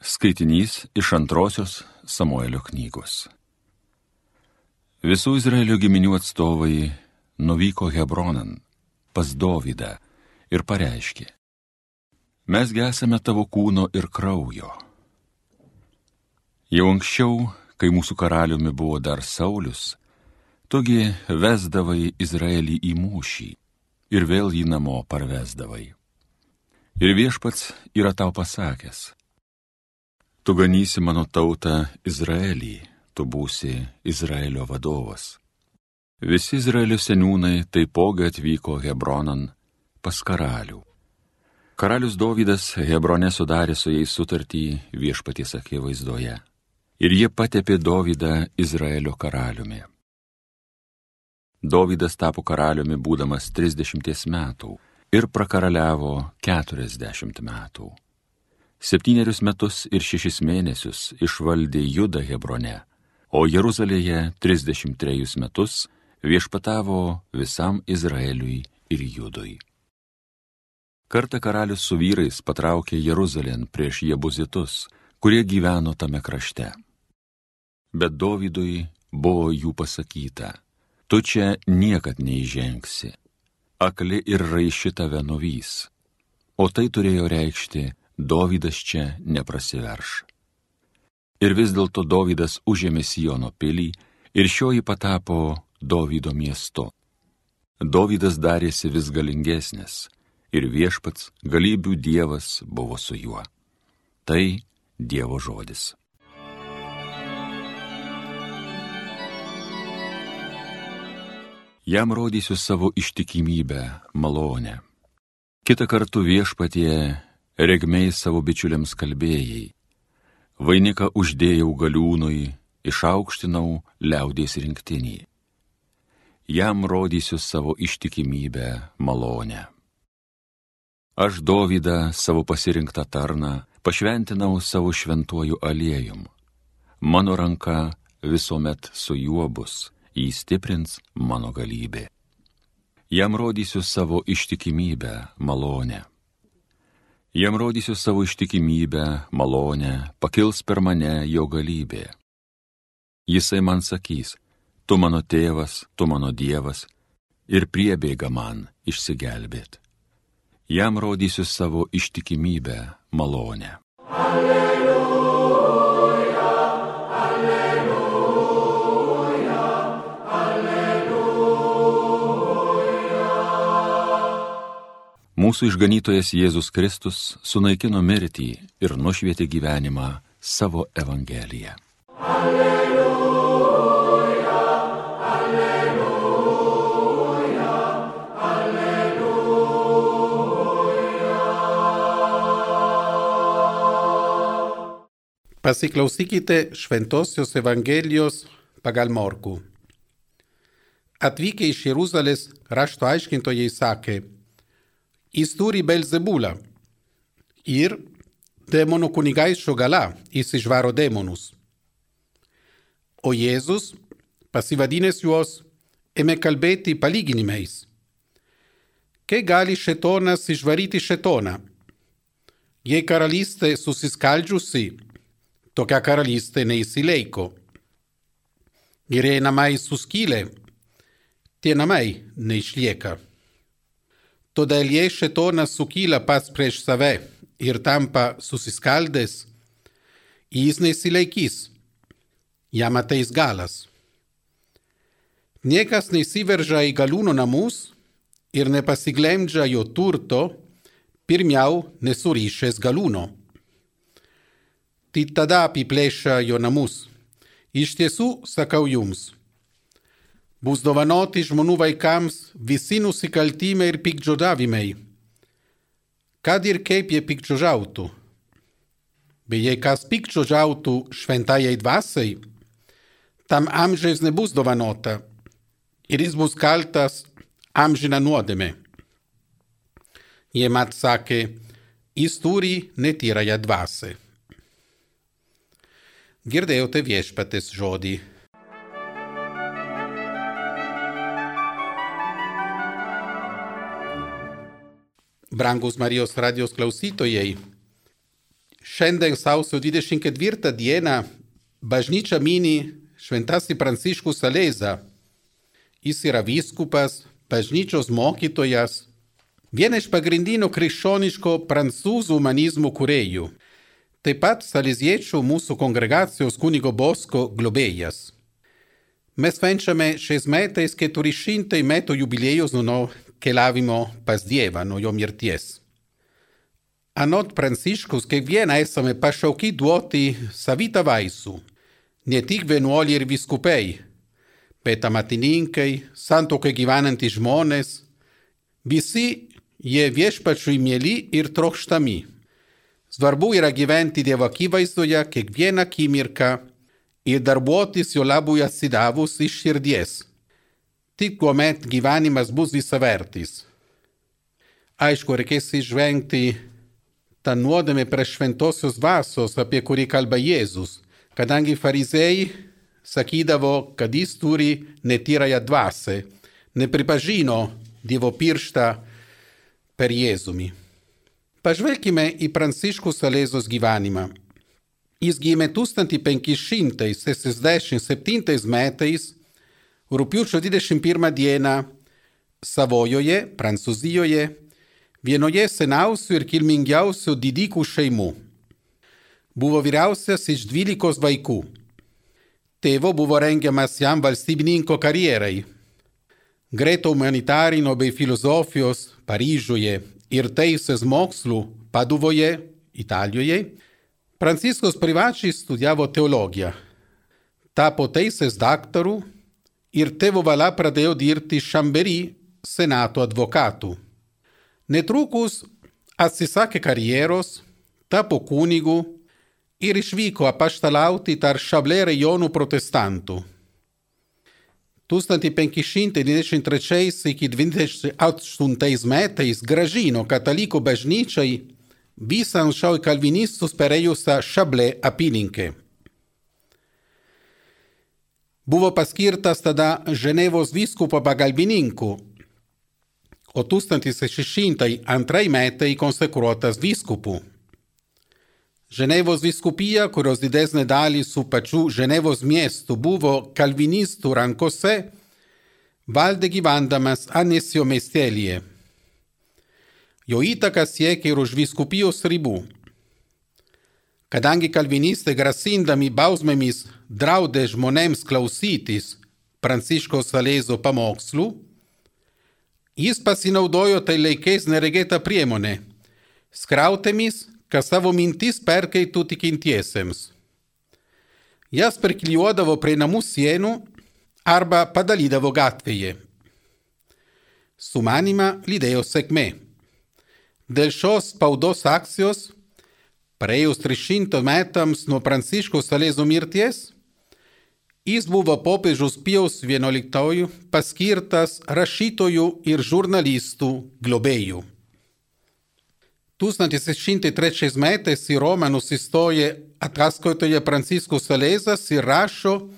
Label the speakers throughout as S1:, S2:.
S1: Skaitinys iš antrosios Samuelio knygos. Visų Izraelio giminių atstovai nuvyko Hebronan pas Dovydą ir pareiškė, mes gesame tavo kūno ir kraujo. Jau anksčiau, kai mūsų karaliumi buvo dar Saulis, tugi vesdavai Izraelį į mūšį ir vėl jį namo parvesdavai. Ir viešpats yra tau pasakęs, Tu ganysi mano tautą Izraelį, tu būsi Izraelio vadovas. Visi Izraelio seniūnai taipogi atvyko Hebronan pas karalių. Karalius Dovydas Hebrone sudarė su jais sutartį viešpaties akivaizdoje. Ir jie patepė Dovydą Izraelio karaliumi. Dovydas tapo karaliumi būdamas 30 metų ir prakaraliavo 40 metų. Septynerius metus ir šešis mėnesius išvaldė Judą Hebrone, o Jeruzalėje 33 metus viešpatavo visam Izraeliui ir Judui. Kartą karalius su vyrais patraukė Jeruzalėn prieš jebuzitus, kurie gyveno tame krašte. Bet Dovydui buvo jų pasakyta, tu čia niekad neįžengsi, akli ir raiši tave nuvys. O tai turėjo reikšti, Dovydas čia neprasiverš. Ir vis dėlto Dovydas užėmė Sijono pilį ir šioji patapo Dovydo miestu. Dovydas darėsi vis galingesnis ir viešpats galybių dievas buvo su juo. Tai Dievo žodis. Jam rodysiu savo ištikimybę, malonę. Kita kartu viešpatie regmiai savo bičiuliams kalbėjai. Vainiką uždėjau galiūnui, išaukštinau liaudės rinktinį. Jam rodysiu savo ištikimybę, malonę. Aš Dovydą savo pasirinktą tarną pašventinau savo šventuoju aliejum. Mano ranka visuomet su juo bus, jį stiprins mano galybė. Jam rodysiu savo ištikimybę, malonę. Jam rodysiu savo ištikimybę, malonę, pakils per mane jo galybė. Jisai man sakys, tu mano tėvas, tu mano dievas, ir priebėga man išsigelbėt. Jam rodysiu savo ištikimybę, malonę. Alleluja. Mūsų išganytojas Jėzus Kristus sunaikino mirtį ir nušvietė gyvenimą savo Evangeliją. Alleluja, alleluja,
S2: alleluja. Pasiklausykite Šventosios Evangelijos pagal Morku. Atvykę iš Jeruzalės rašto aiškintojai sakė, jis turi Belzebulą ir demonų kunigaiščio gala jis išvaro demonus. O Jėzus, pasivadinęs juos, ėmė kalbėti palyginimais. Kai gali šetonas išvaryti šetoną? Jei karalystė susiskaldžiusi, tokia karalystė neįsileiko. Jei namai suskylė, tie namai neišlieka. Todėl jei šetonas sukyla pats prieš save ir tampa susiskaldęs, jis nesilaikys, jam ateis galas. Niekas nesiveržia į galūno namus ir nepasiglemdžia jo turto, pirmiau nesurišęs galūno. Tik tada apiplėšia jo namus. Iš tiesų, sakau jums, bus dovanoti žmonių vaikams visi nusikaltimai ir pikdžodavimai. Kad ir kaip jie pikdžodžiautų. Bet jei kas pikdžodžiautų šventajai dvasiai, tam amžiais nebus dovanota ir jis bus kaltas amžiną nuodėmę. Jie mat sakė, jis turi netyrąją dvasę. Girdėjote viešpatės žodį. Brangus Marijos radijos klausytojai, Šiandien sausio 24 dieną bažnyčia mini šventasi Pranciškus Saleza. Jis yra vyskupas, bažnyčios mokytojas, viena iš pagrindinių krikščioniško prancūzų humanizmų kuriejų. Taip pat saleziečių mūsų kongregacijos kunigo Bosko globėjas. Mes švenčiame šiais metais 400 metų jubiliejus nuo keliavimo pas Dievą, nuo jo mirties. Anot Pranciškus, kiekvieną esame pašaukti duoti savitą vaisų, ne tik vienuoliai ir viskupai, bet amatininkai, santokai gyvenantys žmonės, visi jie viešpačiui mėly ir trokštami. Svarbu yra gyventi Dievo akivaizdoje kiekvieną akimirką ir darbuotis jo labui atsidavus iš širdies. Tik tuomet gyvenimas bus visavertis. Aišku, reikės išvengti tą nuodėmę prieš šventosios vasos, apie kurį kalba Jėzus, kadangi farizėjai sakydavo, kad jis turi netyrąją dvasę, nepripažino Dievo pirštą per Jėzumi. Pažvelkime į Pranciškų Salezos gyvenimą. Jis gimė 1567 metais, rūpiučio 21 dieną Savojoje, Prancūzijoje, vienoje seniausių ir kilmingiausių didikų šeimų. Buvo vyriausias iš dvylikos vaikų. Tėvo buvo rengiamas jam valstybininko karjerai. Greto humanitarino bei filosofijos Paryžiuje ir teisės mokslų Paduvoje, Italijoje, Pranciškus privačiai studijavo teologiją. Tapo teisės daktaru ir tėvo valia pradėjo dirbti Šamberį senato advokatų. Netrukus atsisakė karjeros, tapo kunigu ir išvyko apaštalauti tarp Šablė rajonų protestantų. 1523 iki 28 metais gražino katalikų bažnyčiai visą anksčiau kalvinistus perėjusią Šablė apylinkę. Buvo paskirtas tada Ženevos vyskupo pagalbininku o 1602 metai konsekruotas vyskupų. Ženevos vyskupija, kurios didesnė dalį su pačiu Ženevos miestu buvo kalvinistų rankose, valdė gyvendamas Anesio miestelėje. Jo įtaka siekia ir už vyskupijos ribų. Kadangi kalvinistai grasindami bausmėmis draudė žmonėms klausytis Pranciškos Salezo pamokslų, Jis pasinaudojo tai laikais neregėtą priemonę - skrautėmis, kas savo mintis perkeitų tikintiesiems. Jas perklijuodavo prie namų sienų arba padalydavo gatvėje. Sumanimą lydėjo sėkmė. Dėl šios spaudos akcijos, praėjus 300 metams nuo Pranciškos Salezo mirties, Jis buvo popiežius Pijaus XI paskirtas rašytojų ir žurnalistų globėjų. 1603 metais į Romą nusistoja ataskaitoje Pranciškus Salezas ir rašo,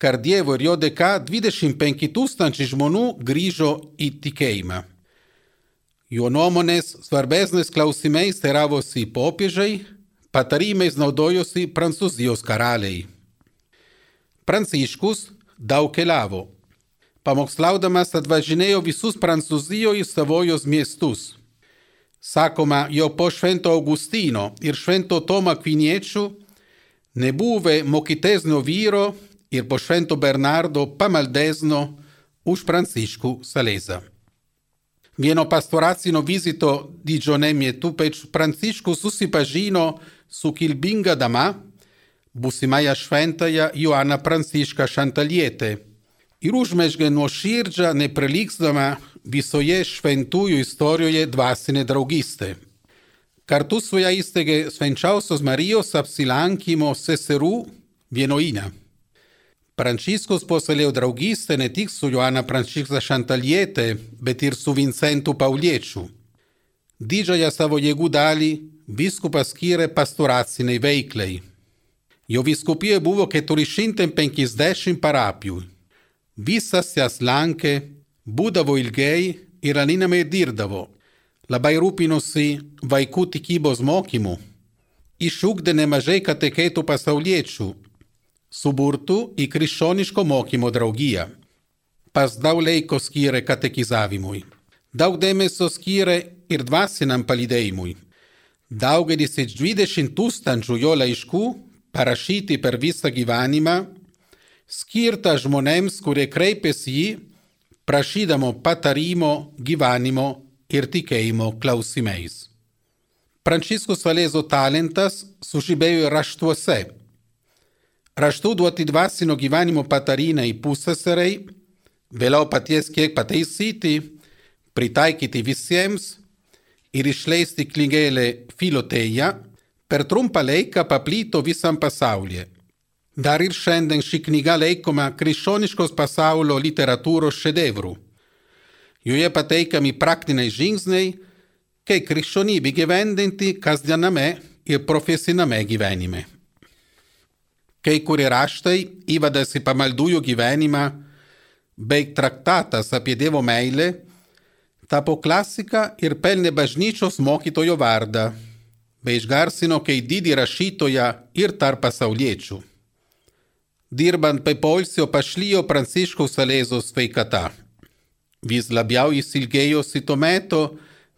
S2: kad Dievo ir jo dėka 25 tūkstančiai žmonių grįžo į tikėjimą. Jo nuomonės svarbesnės klausimais teravosi popiežiai, patarimais naudojosi Prancūzijos karaliai. Pranciškus daug keliavo. Pamokslaudamas atvažinėjo visus Prancūzijoje savojos miestus. Sakoma, jo po Švento Augustino ir Švento Tomo Akviniečių nebuvę mokytesnio vyro ir po Švento Bernardo pamaldesnio už Pranciškų Salezą. Vieno pastoracinio vizito Digione metu Pranciškus susipažino su kilbinga dama, būsimąją šventąją Joaną Prancišką Šantalietę ir užmešgė nuoširdžią, neprilikstamą visoje šventųjų istorijoje dvasinę draugystę. Kartu su ją įsteigė Svenčiausios Marijos apsilankimo seserų vienoiną. Pranciškus puoselėjo draugystę ne tik su Joana Pranciška Šantalietė, bet ir su Vincentu Pauliečiu. Didžiąją savo jėgų dalį viskupas skyrė pastoraciniai veiklai. Jo vyskupija buvo 450 parapijų. Visas jas lankė, būdavo ilgai ir aninamai dirbdavo. Labai rūpinosi vaikų tikybos mokymu. išugdė nemažai kateketų pasauliečių, suburtų į krikščioniško mokymo draugiją. Pas daug laiko skyrė katekizavimui. Daug dėmesio skyrė ir dvasiniam palydėjimui. Daugelis iš 20 tūkstančių jo laiškų, parašyti per visą gyvenimą, skirta žmonėms, kurie kreipėsi jį, prašydamo patarimo, gyvenimo ir tikėjimo klausimais. Pranciškus Valėzo talentas sužibėjo raštuose. Raštų duoti dvasinio gyvenimo patarinai pusseserei, vėliau paties kiek pataisyti, pritaikyti visiems ir išleisti knygelę Filoteja, per trumpą laiką paplito visam pasaulyje. Dar ir šiandien ši knyga laikoma krikščioniškos pasaulio literatūros šedevrų. Joje pateikiami praktiniai žingsniai, kai krikščionybė gyvendinti kasdiename ir profesiname gyvenime. Kai kurie raštai įvadas į pamaldųjų gyvenimą, bei traktatas apie Dievo meilę, tapo klasika ir pelnė bažnyčios mokytojo vardą, bei išgarsino kaip didį rašytoją ir tarp pasauliečių dirbant pe poilsio pašlijo Pranciškaus Salėzo sveikata. Vis labiau jis ilgėjosi to meto,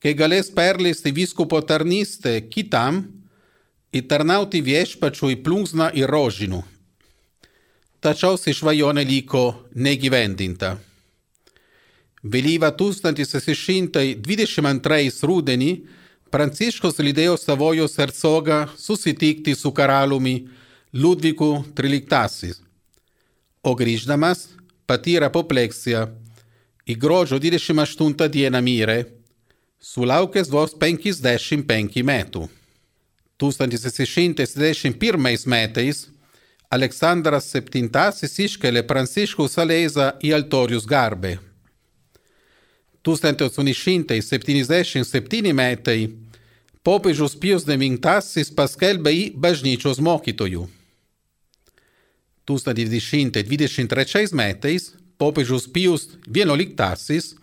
S2: kai galės perleisti vyskupo tarnystę kitam ir tarnauti viešpačiui plunksną ir rožinų. Tačiau ši svajonė liko negyvendinta. Vėlyvą 1622 rudenį Pranciškus lydėjo savojos hercogą susitikti su karaliumi Liudviku XIII. O grįždamas patyrė apopleksiją. Į gruodžio 28 dieną mirė, sulaukęs vos 55 metų. 1671 metais Aleksandras VII iškelia Pranciškų Salezą į altorius garbę. 1877 metai popiežius Pijus IX paskelbė į bažnyčios mokytojų. 1923 metais popiežius Pijus XI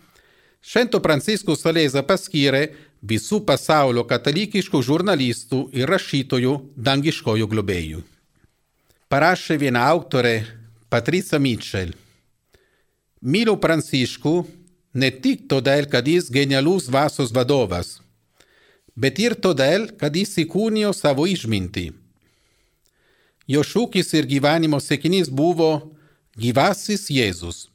S2: Švento Pranciškų Salėzą paskyrė visų pasaulio katalikiškų žurnalistų ir rašytojų dangiškojų globėjų. Parašė viena autorė Patricia Mitchell. Myliu Pranciškų ne tik todėl, kad jis genialus vasos vadovas, bet ir todėl, kad jis įkūnijo savo išmintį jo šūkis ir gyvenimo sėkinys buvo gyvasis Jėzus.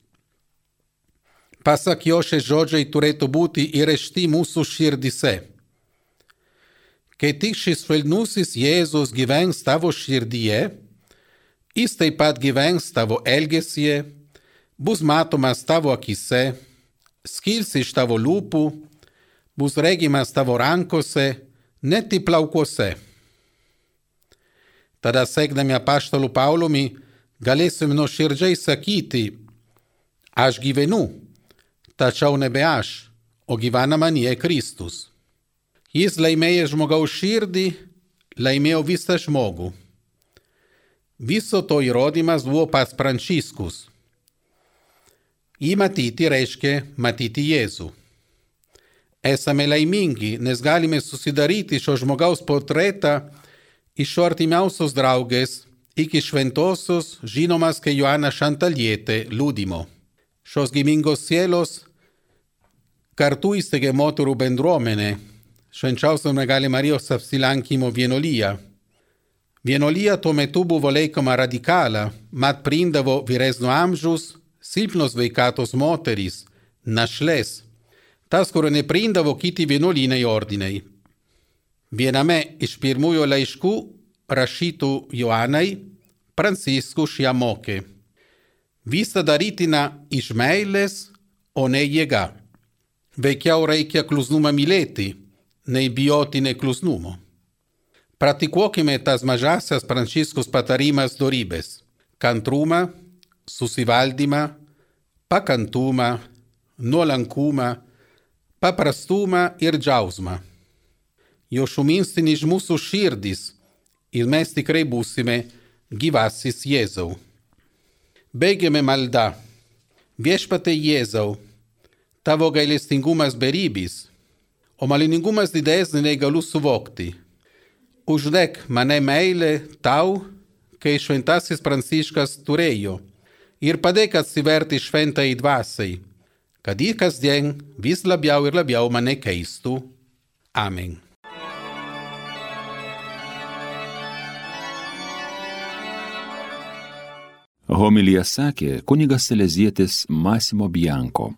S2: Pasak jo šie žodžiai turėtų būti įrešti mūsų širdise. Kai tik šis švelnusis Jėzus gyvens tavo širdyje, jis taip pat gyvens tavo elgesyje, bus matomas tavo akise, skils iš tavo lūpų, bus regimas tavo rankose, net į plaukuose. Tada sekdami apaštalų Paulumi galėsim nuoširdžiai sakyti, aš gyvenu, tačiau nebe aš, o gyvena manie Kristus. Jis laimėjo žmogaus širdį, laimėjo visą žmogų. Viso to įrodymas buvo pas Pranciškus. Jį matyti reiškia matyti Jėzų. Esame laimingi, nes galime susidaryti šio žmogaus portretą iš jo artimiausios draugės iki šventosios žinomas kaip Joana Šantalietė liūdimo. Šios gimingos sielos kartu įsteigė moterų bendruomenę švenčiausio mergelė Marijos apsilankimo vienolyje. Vienolyje tuo metu buvo laikoma radikala, mat priimdavo vyresnio amžiaus, silpnos veikatos moterys, našlės, tas, kurio nepriimdavo kiti vienuolynai ordinai. Viename iš pirmųjų laiškų rašytų Joanai Pranciškus ją mokė. Visa darytina iš meilės, o ne jėga. Veikiau reikia klusnumą mylėti, nei bijoti neklusnumo. Praktikuokime tas mažasias Pranciškus patarimas dorybės - kantrumą, susivaldymą, pakantumą, nuolankumą, paprastumą ir džiausmą jo šuminstini iš mūsų širdis ir mes tikrai būsime gyvasis Jėzau. Baigiame maldą. Viešpatai Jėzau, tavo gailestingumas beribis, o maliningumas didesnį nei galiu suvokti. uždek mane meilė tau, kai šventasis Pranciškas turėjo, ir padėk atsiverti šventai dvasiai, kad ji kasdien vis labiau ir labiau mane keistų. Amen.
S1: Homilija sakė kunigas Selezietis Masimo Bianko.